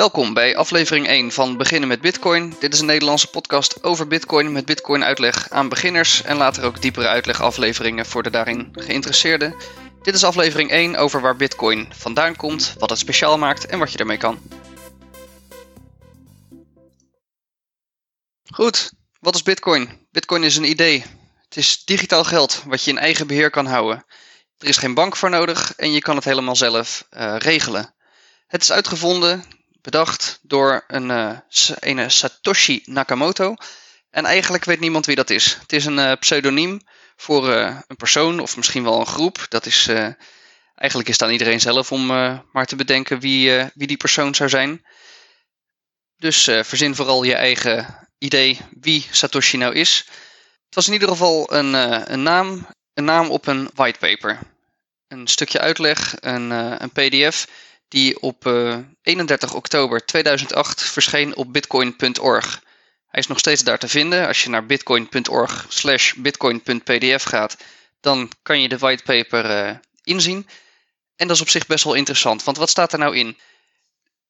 Welkom bij aflevering 1 van Beginnen met Bitcoin. Dit is een Nederlandse podcast over Bitcoin met Bitcoin uitleg aan beginners en later ook diepere uitleg afleveringen voor de daarin geïnteresseerden. Dit is aflevering 1 over waar Bitcoin vandaan komt, wat het speciaal maakt en wat je ermee kan. Goed, wat is Bitcoin? Bitcoin is een idee. Het is digitaal geld wat je in eigen beheer kan houden. Er is geen bank voor nodig en je kan het helemaal zelf uh, regelen. Het is uitgevonden, bedacht door een, een Satoshi Nakamoto. En eigenlijk weet niemand wie dat is. Het is een uh, pseudoniem voor uh, een persoon of misschien wel een groep. Dat is, eigenlijk is het aan iedereen zelf om maar te bedenken wie, wie die persoon zou zijn. Dus verzin vooral je eigen idee wie Satoshi nou is. Het was in ieder geval een, een naam, een naam op een whitepaper. Een stukje uitleg, een, een pdf die op uh, eh, 31 oktober 2008 verscheen op bitcoin.org. Hij is nog steeds daar te vinden. Als je naar bitcoin.org slash bitcoin.pdf gaat, dan kan je de whitepaper uh, inzien. En dat is op zich best wel interessant, want wat staat er nou in?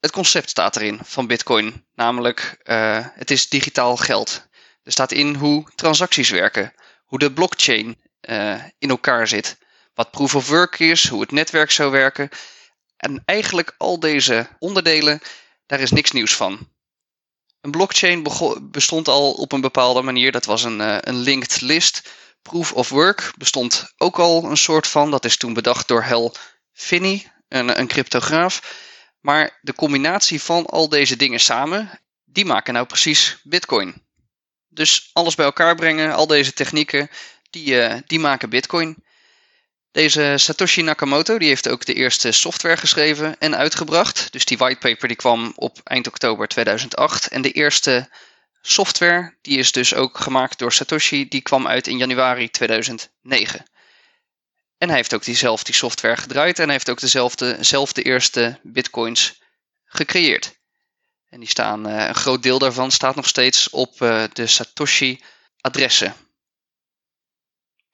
Het concept staat erin van bitcoin, namelijk uh, het is digitaal geld. Er staat in hoe transacties werken, hoe de blockchain in elkaar zit, wat proof of work is, hoe het netwerk zou werken en eigenlijk al deze onderdelen, daar is niks nieuws van. Een blockchain bestond al op een bepaalde manier. Dat was een, uh, een linked list. Proof of work bestond ook al een soort van. Dat is toen bedacht door Hal Finney, een, een cryptograaf. Maar de combinatie van al deze dingen samen, die maken nou precies Bitcoin. Dus alles bij elkaar brengen, al deze technieken, die, uh, die maken Bitcoin. Deze Satoshi Nakamoto die heeft ook de eerste software geschreven en uitgebracht. Dus die whitepaper die kwam op eind oktober 2008. En de eerste software, die is dus ook gemaakt door Satoshi, die kwam uit in januari 2009. En hij heeft ook diezelfde die software gedraaid en hij heeft ook dezelfde, dezelfde eerste bitcoins gecreëerd. En die staan, eh, een groot deel daarvan staat nog steeds op eh, de Satoshi adressen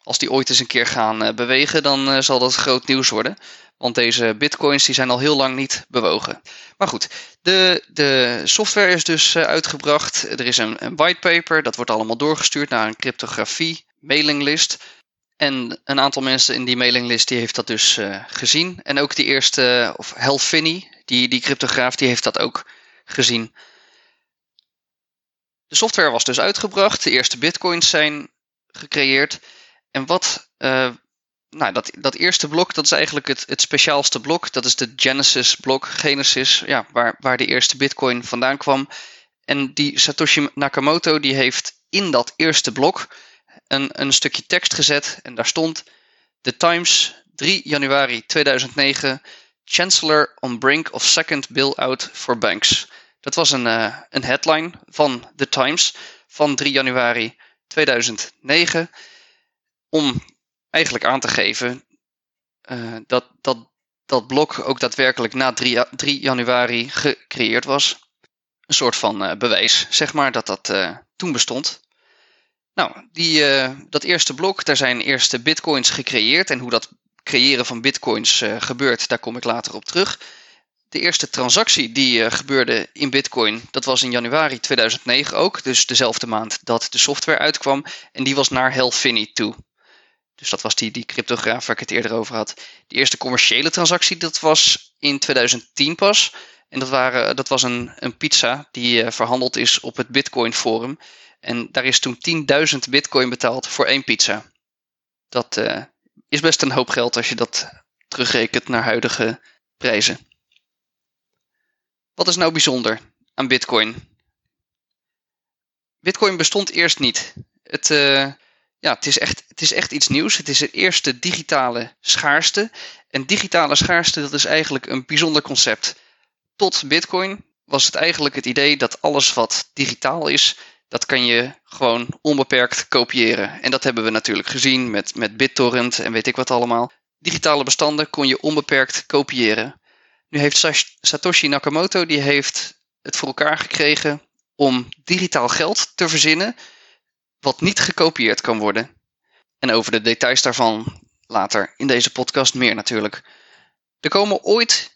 als die ooit eens een keer gaan uh, bewegen, dan uh, zal dat groot nieuws worden. Want deze bitcoins die zijn al heel lang niet bewogen. Maar goed, de, de software is dus uh, uitgebracht. Er is een, een whitepaper, dat wordt allemaal doorgestuurd naar een cryptografie mailinglist. En een aantal mensen in die mailinglist die heeft dat dus gezien. En ook die eerste, of Hal Finney, die, die cryptograaf, die heeft dat ook gezien. De software was dus uitgebracht. De eerste bitcoins zijn gecreëerd. En wat, uh, nou, dat, dat eerste blok, dat is eigenlijk het, het speciaalste blok. Dat is de Genesis blok, Genesis, ja, waar, waar de eerste bitcoin vandaan kwam. En die Satoshi Nakamoto, die heeft in dat eerste blok een, een stukje tekst gezet. En daar stond, The Times, 3 januari 2009, Chancellor on brink of second bail-out for banks. Dat was een, uh, een headline van The Times van 3 januari 2009 om eigenlijk aan te geven uh, dat, dat dat blok ook daadwerkelijk na 3, 3 januari gecreëerd was. Een soort van uh, bewijs, zeg maar, dat dat uh, toen bestond. Nou, die, dat eerste blok, daar zijn eerste bitcoins gecreëerd. En hoe dat creëren van bitcoins gebeurt, daar kom ik later op terug. De eerste transactie die gebeurde in bitcoin, dat was in januari 2009 ook. Dus dezelfde maand dat de software uitkwam. En die was naar Hal Finney toe. Dus dat was die, die cryptograaf waar ik het eerder over had. De eerste commerciële transactie, dat was in 2010 pas. En dat, waren, dat was een, een pizza die uh, verhandeld is op het Bitcoin Forum. En daar is toen 10.000 Bitcoin betaald voor één pizza. Dat uh, is best een hoop geld als je dat terugrekent naar huidige prijzen. Wat is nou bijzonder aan Bitcoin? Bitcoin bestond eerst niet. Het, uh, ja, het is, echt, het is echt iets nieuws. Het is het eerste digitale schaarste. En digitale schaarste, dat is eigenlijk een bijzonder concept. Tot Bitcoin was het eigenlijk het idee dat alles wat digitaal is, dat kan je gewoon onbeperkt kopiëren. En dat hebben we natuurlijk gezien met, met BitTorrent en weet ik wat allemaal. Digitale bestanden kon je onbeperkt kopiëren. Nu heeft Satoshi Nakamoto die heeft het voor elkaar gekregen om digitaal geld te verzinnen wat niet gekopieerd kan worden. En over de details daarvan later in deze podcast meer natuurlijk. Er komen ooit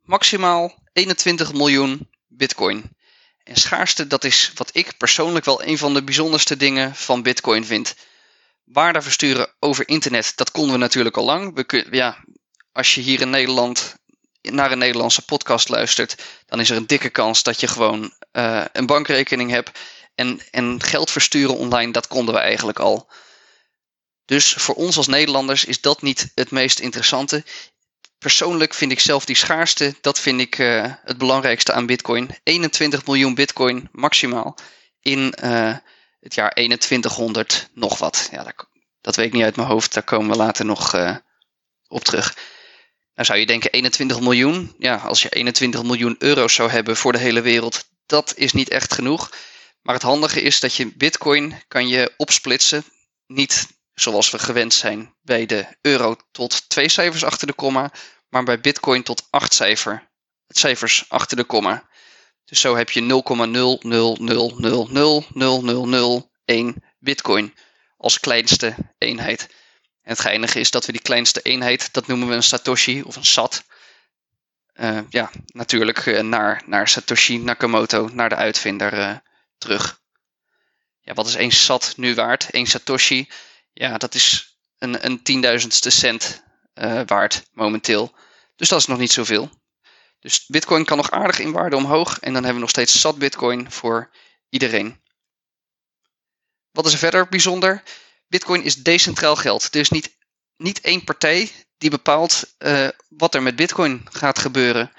maximaal 21 miljoen Bitcoin. En schaarste, dat is wat ik persoonlijk wel een van de bijzonderste dingen van Bitcoin vind. Waarde versturen over internet, dat konden we natuurlijk al lang. We ja, als je hier in Nederland naar een Nederlandse podcast luistert, dan is er een dikke kans dat je gewoon uh, een bankrekening hebt. En, en geld versturen online, dat konden we eigenlijk al. Dus voor ons als Nederlanders is dat niet het meest interessante. Persoonlijk vind ik zelf die schaarste, dat vind ik uh, het belangrijkste aan Bitcoin. 21 miljoen Bitcoin maximaal in uh, het jaar 2100 nog wat. Ja, dat, dat, weet ik niet uit mijn hoofd, daar komen we later nog uh, op terug. Nou zou je denken 21 miljoen. Ja, als je 21 miljoen euro's zou hebben voor de hele wereld, dat is niet echt genoeg. Maar het handige is dat je Bitcoin kan je opsplitsen. Niet zoals we gewend zijn bij de euro tot twee cijfers achter de komma, maar bij Bitcoin tot acht cijfer, cijfers achter de komma. Dus zo heb je 0,000000001 Bitcoin als kleinste eenheid. En het geinige is dat we die kleinste eenheid, dat noemen we een Satoshi of een SAT. Uh, ja, natuurlijk uh, naar, naar Satoshi Nakamoto, naar de uitvinder uh, terug. Ja, wat is één SAT nu waard? Eén Satoshi ja, dat is een, een tienduizendste cent uh, waard momenteel. Dus dat is nog niet zoveel. Dus Bitcoin kan nog aardig in waarde omhoog. En dan hebben we nog steeds zat Bitcoin voor iedereen. Wat is er verder bijzonder? Bitcoin is decentraal geld. Er is niet, niet één partij die bepaalt uh, wat er met Bitcoin gaat gebeuren.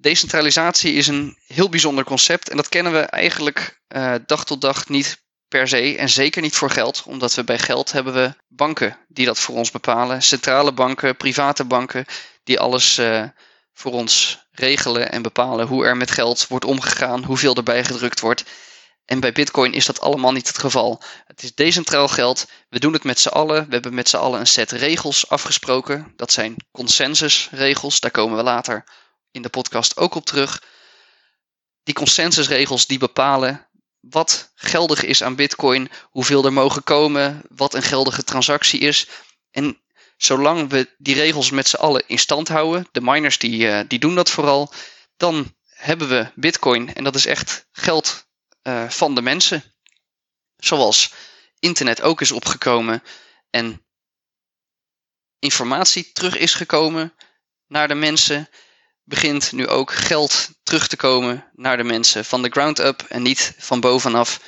Decentralisatie is een heel bijzonder concept en dat kennen we eigenlijk uh, dag tot dag niet per se en zeker niet voor geld, omdat we bij geld hebben we banken die dat voor ons bepalen, centrale banken, private banken die alles uh, voor ons regelen en bepalen hoe er met geld wordt omgegaan, hoeveel erbij gedrukt wordt. En bij Bitcoin is dat allemaal niet het geval. Het is decentraal geld. We doen het met z'n allen. We hebben met z'n allen een set regels afgesproken. Dat zijn consensusregels. Daar komen we later in de podcast ook op terug. Die consensusregels die bepalen wat geldig is aan Bitcoin, hoeveel er mogen komen, wat een geldige transactie is. En zolang we die regels met z'n allen in stand houden, de miners die, uh, die doen dat vooral, dan hebben we Bitcoin en dat is echt geld uh, van de mensen. Zoals internet ook is opgekomen en informatie terug is gekomen naar de mensen begint nu ook geld terug te komen naar de mensen van de ground up en niet van bovenaf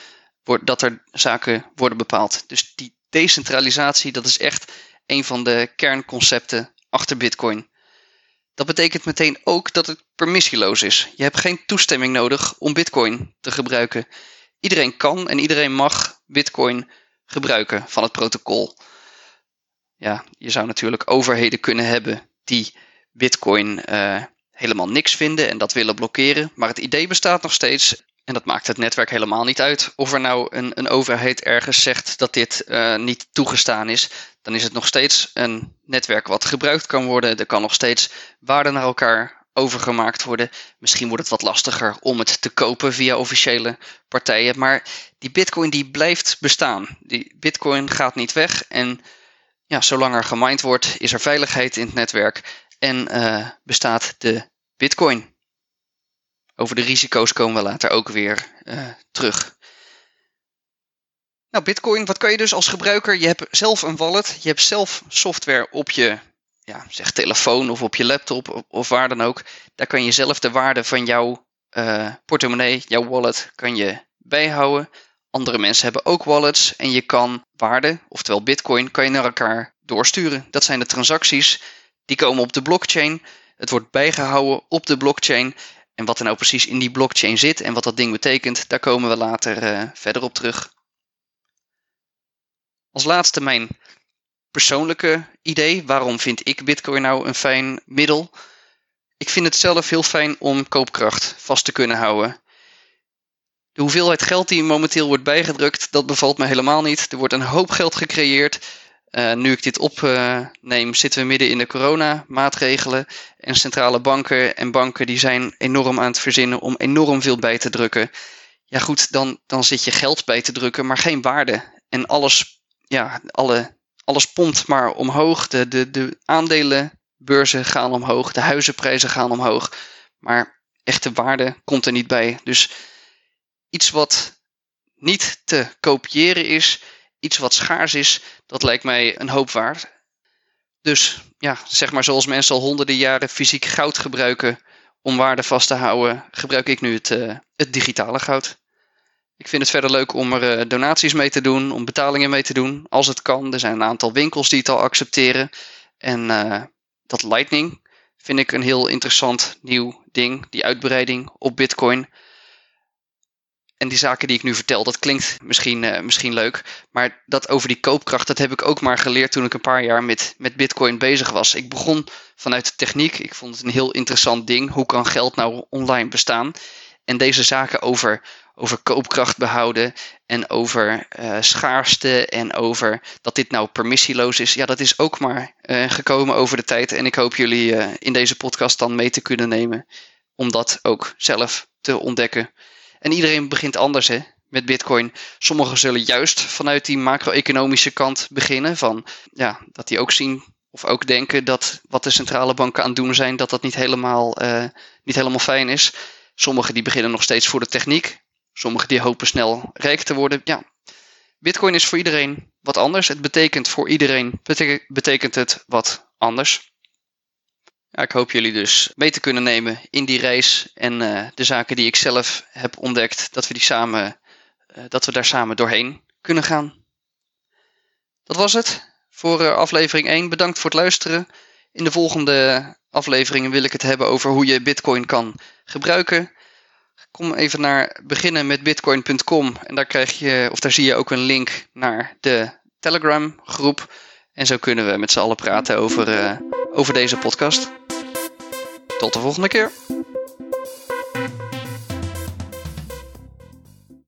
wordt, dat er zaken worden bepaald. Dus die decentralisatie, dat is echt een van de kernconcepten achter Bitcoin. Dat betekent meteen ook dat het permissieloos is. Je hebt geen toestemming nodig om Bitcoin te gebruiken. Iedereen kan en iedereen mag Bitcoin gebruiken van het protocol. Ja, je zou natuurlijk overheden kunnen hebben die Bitcoin uh, helemaal niks vinden en dat willen blokkeren. Maar het idee bestaat nog steeds. En dat maakt het netwerk helemaal niet uit. Of er nou een, een overheid ergens zegt dat dit uh, niet toegestaan is, dan is het nog steeds een netwerk wat gebruikt kan worden. Er kan nog steeds waarde naar elkaar overgemaakt worden. Misschien wordt het wat lastiger om het te kopen via officiële partijen. Maar die bitcoin die blijft bestaan. Die bitcoin gaat niet weg. En ja, zolang er gemined wordt, is er veiligheid in het netwerk. En uh, bestaat de Bitcoin. Over de risico's komen we later ook weer uh, terug. Nou, Bitcoin, wat kan je dus als gebruiker? Je hebt zelf een wallet, je hebt zelf software op je ja, zeg telefoon of op je laptop of waar dan ook. Daar kan je zelf de waarde van jouw uh, portemonnee, jouw wallet, kan je bijhouden. Andere mensen hebben ook wallets en je kan waarde, oftewel Bitcoin, kan je naar elkaar doorsturen. Dat zijn de transacties die komen op de blockchain. Het wordt bijgehouden op de blockchain. En wat er nou precies in die blockchain zit en wat dat ding betekent, daar komen we later uh, verder op terug. Als laatste mijn persoonlijke idee. Waarom vind ik Bitcoin nou een fijn middel? Ik vind het zelf heel fijn om koopkracht vast te kunnen houden. De hoeveelheid geld die momenteel wordt bijgedrukt, dat bevalt me helemaal niet. Er wordt een hoop geld gecreëerd. Uh, nu ik dit opneem, zitten we midden in de coronamaatregelen. En centrale banken en banken die zijn enorm aan het verzinnen om enorm veel bij te drukken. Ja goed, dan, dan zit je geld bij te drukken, maar geen waarde. En alles, ja, alle, alles pompt maar omhoog. De, de, de aandelenbeurzen gaan omhoog, de huizenprijzen gaan omhoog. Maar echte waarde komt er niet bij. Dus iets wat niet te kopiëren is, iets wat schaars is, dat lijkt mij een hoop waard. Dus ja, zeg maar zoals mensen al honderden jaren fysiek goud gebruiken om waarde vast te houden, gebruik ik nu het, uh, het digitale goud. Ik vind het verder leuk om er uh, donaties mee te doen, om betalingen mee te doen, als het kan. Er zijn een aantal winkels die het al accepteren. En uh, dat Lightning vind ik een heel interessant nieuw ding, die uitbreiding op Bitcoin. En die zaken die ik nu vertel, dat klinkt misschien, uh, misschien leuk. Maar dat over die koopkracht, dat heb ik ook maar geleerd toen ik een paar jaar met, met Bitcoin bezig was. Ik begon vanuit de techniek. Ik vond het een heel interessant ding. Hoe kan geld nou online bestaan? En deze zaken over, over koopkracht behouden en over uh, schaarste en over dat dit nou permissieloos is. Ja, dat is ook maar uh, gekomen over de tijd. En ik hoop jullie in deze podcast dan mee te kunnen nemen om dat ook zelf te ontdekken. En iedereen begint anders hè, met Bitcoin. Sommigen zullen juist vanuit die macro-economische kant beginnen. Van, ja, dat die ook zien of ook denken dat wat de centrale banken aan het doen zijn, dat dat niet helemaal, uh, niet helemaal fijn is. Sommigen die beginnen nog steeds voor de techniek. Sommigen die hopen snel rijk te worden. Ja, Bitcoin is voor iedereen wat anders. Het betekent voor iedereen betekent het wat anders. Ik hoop jullie dus mee te kunnen nemen in die reis en uh, de zaken die ik zelf heb ontdekt, dat we, die samen, uh, dat we daar samen doorheen kunnen gaan. Dat was het voor uh, aflevering 1. Bedankt voor het luisteren. In de volgende afleveringen wil ik het hebben over hoe je Bitcoin kan gebruiken. Kom even naar beginnen met bitcoin.com en daar krijg je, of daar zie je ook een link naar de Telegram groep. En zo kunnen we met z'n allen praten over, over deze podcast. Tot de volgende keer.